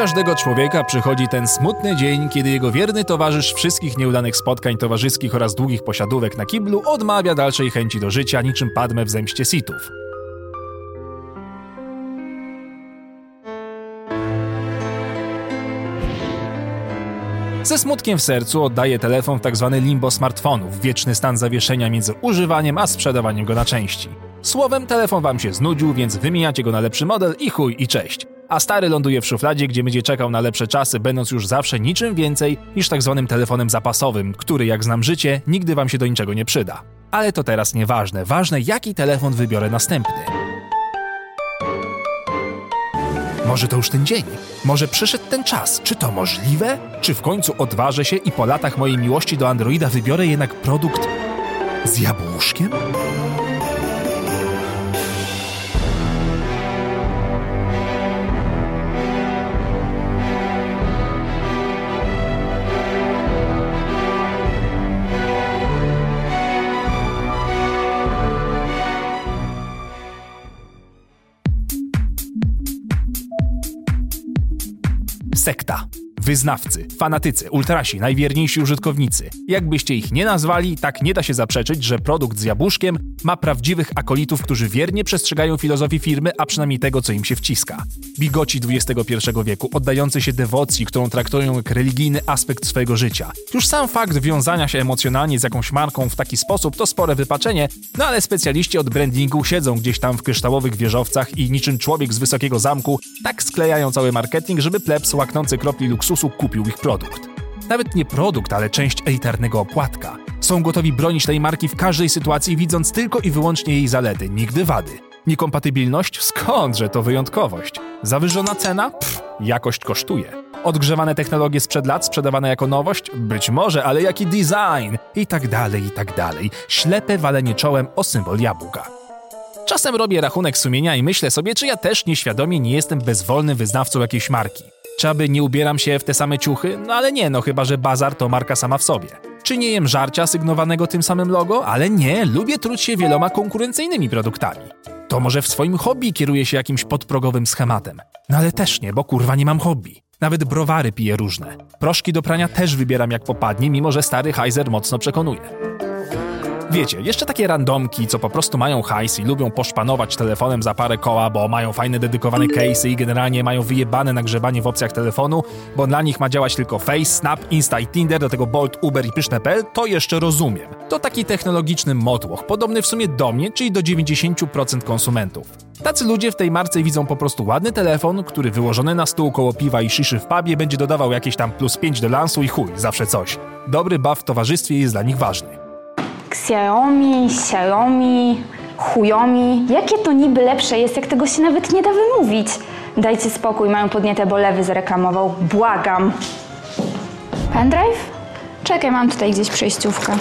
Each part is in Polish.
każdego człowieka przychodzi ten smutny dzień, kiedy jego wierny towarzysz wszystkich nieudanych spotkań towarzyskich oraz długich posiadówek na kiblu odmawia dalszej chęci do życia niczym Padme w zemście Sithów. Ze smutkiem w sercu oddaje telefon w tzw. limbo smartfonów, wieczny stan zawieszenia między używaniem a sprzedawaniem go na części. Słowem, telefon wam się znudził, więc wymieniacie go na lepszy model i chuj i cześć. A stary ląduje w szufladzie, gdzie będzie czekał na lepsze czasy, będąc już zawsze niczym więcej niż tzw. telefonem zapasowym, który, jak znam życie, nigdy wam się do niczego nie przyda. Ale to teraz nieważne. Ważne, jaki telefon wybiorę następny. Może to już ten dzień? Może przyszedł ten czas? Czy to możliwe? Czy w końcu odważę się i po latach mojej miłości do Androida wybiorę jednak produkt z jabłuszkiem? Sekta. Wyznawcy, fanatycy, ultrasi, najwierniejsi użytkownicy. Jakbyście ich nie nazwali, tak nie da się zaprzeczyć, że produkt z jabłuszkiem ma prawdziwych akolitów, którzy wiernie przestrzegają filozofii firmy, a przynajmniej tego, co im się wciska. Bigoci XXI wieku, oddający się dewocji, którą traktują jak religijny aspekt swojego życia. Już sam fakt wiązania się emocjonalnie z jakąś marką w taki sposób to spore wypaczenie, no ale specjaliści od brandingu siedzą gdzieś tam w kryształowych wieżowcach i niczym człowiek z wysokiego zamku tak sklejają cały marketing, żeby plebs łaknący kropli luksusu kupił ich produkt. Nawet nie produkt, ale część elitarnego opłatka. Są gotowi bronić tej marki w każdej sytuacji, widząc tylko i wyłącznie jej zalety, nigdy wady. Niekompatybilność? Skądże to wyjątkowość? Zawyżona cena? Pff, jakość kosztuje. Odgrzewane technologie sprzed lat sprzedawane jako nowość? Być może, ale jaki design? I tak dalej, i tak dalej. Ślepe walenie czołem o symbol jabłka. Czasem robię rachunek sumienia i myślę sobie, czy ja też nieświadomie nie jestem bezwolnym wyznawcą jakiejś marki. Czy aby nie ubieram się w te same ciuchy? No ale nie, no chyba, że bazar to marka sama w sobie. Czy nie jem żarcia sygnowanego tym samym logo? Ale nie, lubię truć się wieloma konkurencyjnymi produktami. To może w swoim hobby kieruję się jakimś podprogowym schematem. No ale też nie, bo kurwa nie mam hobby. Nawet browary piję różne. Proszki do prania też wybieram jak popadnie, mimo że stary Heiser mocno przekonuje. Wiecie, jeszcze takie randomki, co po prostu mają hajs i lubią poszpanować telefonem za parę koła, bo mają fajne dedykowane case'y i generalnie mają wyjebane nagrzebanie w opcjach telefonu, bo dla nich ma działać tylko Face, Snap, Insta i Tinder, do tego Bolt, Uber i Pyszne.pl, to jeszcze rozumiem. To taki technologiczny motłoch, podobny w sumie do mnie, czyli do 90% konsumentów. Tacy ludzie w tej marce widzą po prostu ładny telefon, który wyłożony na stół koło piwa i szyszy w pubie będzie dodawał jakieś tam plus 5 do lansu i chuj, zawsze coś. Dobry buff w towarzystwie jest dla nich ważny. Xiaomi, Xiaomi, Huyomi. Jakie to niby lepsze jest, jak tego się nawet nie da wymówić? Dajcie spokój, mają podniete, bo lewy zareklamował. Błagam. Pendrive? Czekaj, mam tutaj gdzieś przejściówkę.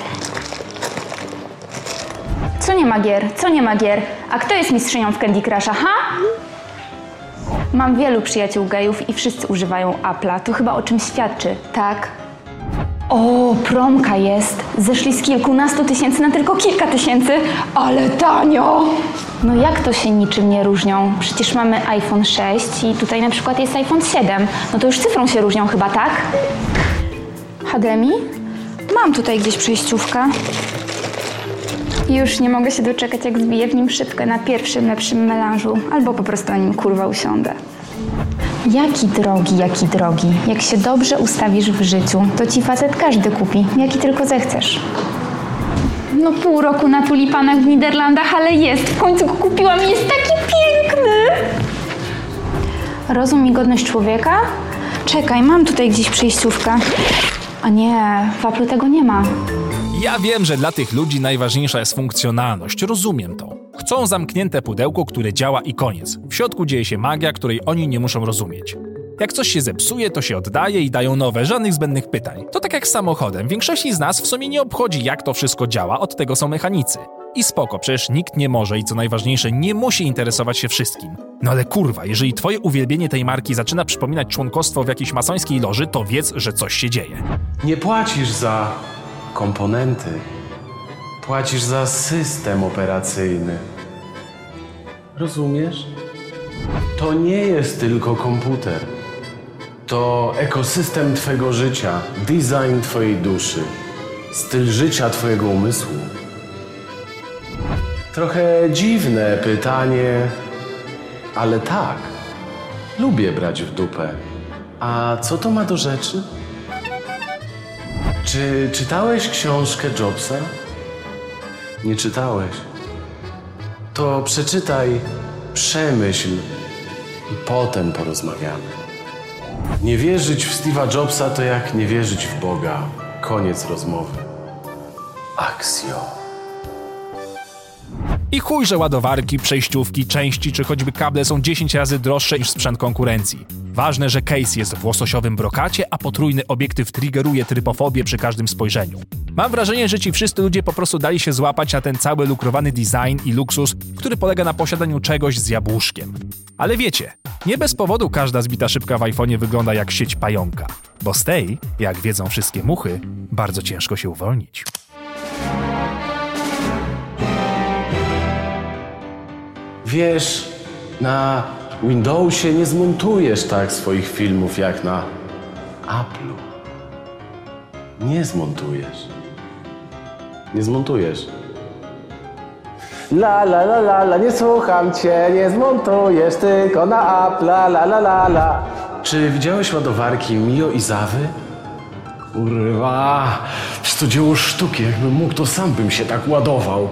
Co nie ma gier? Co nie ma gier? A kto jest mistrzynią w Candy Crusha, ha? Mam wielu przyjaciół gejów i wszyscy używają Apple'a. To chyba o czym świadczy, tak? O, promka jest. Zeszli z kilkunastu tysięcy na tylko kilka tysięcy, ale tanio! No jak to się niczym nie różnią? Przecież mamy iPhone 6 i tutaj na przykład jest iPhone 7. No to już cyfrą się różnią chyba, tak? HDMI? Mam tutaj gdzieś przejściówkę. Już nie mogę się doczekać, jak zbiję w nim szybkę na pierwszym lepszym melanżu. Albo po prostu na nim kurwa usiądę. Jaki drogi, jaki drogi. Jak się dobrze ustawisz w życiu, to ci facet każdy kupi, jaki tylko zechcesz. No pół roku na tulipanach w Niderlandach, ale jest. W końcu go kupiłam i jest taki piękny. Rozum i godność człowieka? Czekaj, mam tutaj gdzieś przejściówkę. A nie, w Apple tego nie ma. Ja wiem, że dla tych ludzi najważniejsza jest funkcjonalność, rozumiem to. Chcą zamknięte pudełko, które działa i koniec. W środku dzieje się magia, której oni nie muszą rozumieć. Jak coś się zepsuje, to się oddaje i dają nowe, żadnych zbędnych pytań. To tak jak z samochodem. Większości z nas w sumie nie obchodzi, jak to wszystko działa, od tego są mechanicy. I spoko, przecież nikt nie może i co najważniejsze, nie musi interesować się wszystkim. No ale kurwa, jeżeli twoje uwielbienie tej marki zaczyna przypominać członkostwo w jakiejś masońskiej loży, to wiedz, że coś się dzieje. Nie płacisz za komponenty. Płacisz za system operacyjny. Rozumiesz? To nie jest tylko komputer. To ekosystem twojego życia, design twojej duszy, styl życia twojego umysłu. Trochę dziwne pytanie, ale tak. Lubię brać w dupę. A co to ma do rzeczy? Czy czytałeś książkę Jobsa? Nie czytałeś. To przeczytaj, przemyśl i potem porozmawiamy. Nie wierzyć w Steve'a Jobsa to jak nie wierzyć w Boga. Koniec rozmowy. Aksjo. I chuj, że ładowarki, przejściówki, części czy choćby kable są 10 razy droższe niż sprzęt konkurencji. Ważne, że case jest w łososiowym brokacie, a potrójny obiektyw triggeruje trypofobię przy każdym spojrzeniu. Mam wrażenie, że ci wszyscy ludzie po prostu dali się złapać na ten cały lukrowany design i luksus, który polega na posiadaniu czegoś z jabłuszkiem. Ale wiecie, nie bez powodu każda zbita szybka w iPhone'ie wygląda jak sieć pająka, bo z tej, jak wiedzą wszystkie muchy, bardzo ciężko się uwolnić. Wiesz, na Windowsie nie zmontujesz tak swoich filmów jak na Apple'u. Nie zmontujesz. Nie zmontujesz. La la la la la, nie słucham cię, nie zmontujesz, tylko na Apple, la la la la la. Czy widziałeś ładowarki Mio i Zawy? Kurwa, to dzieło sztuki, jakbym mógł, to sam bym się tak ładował.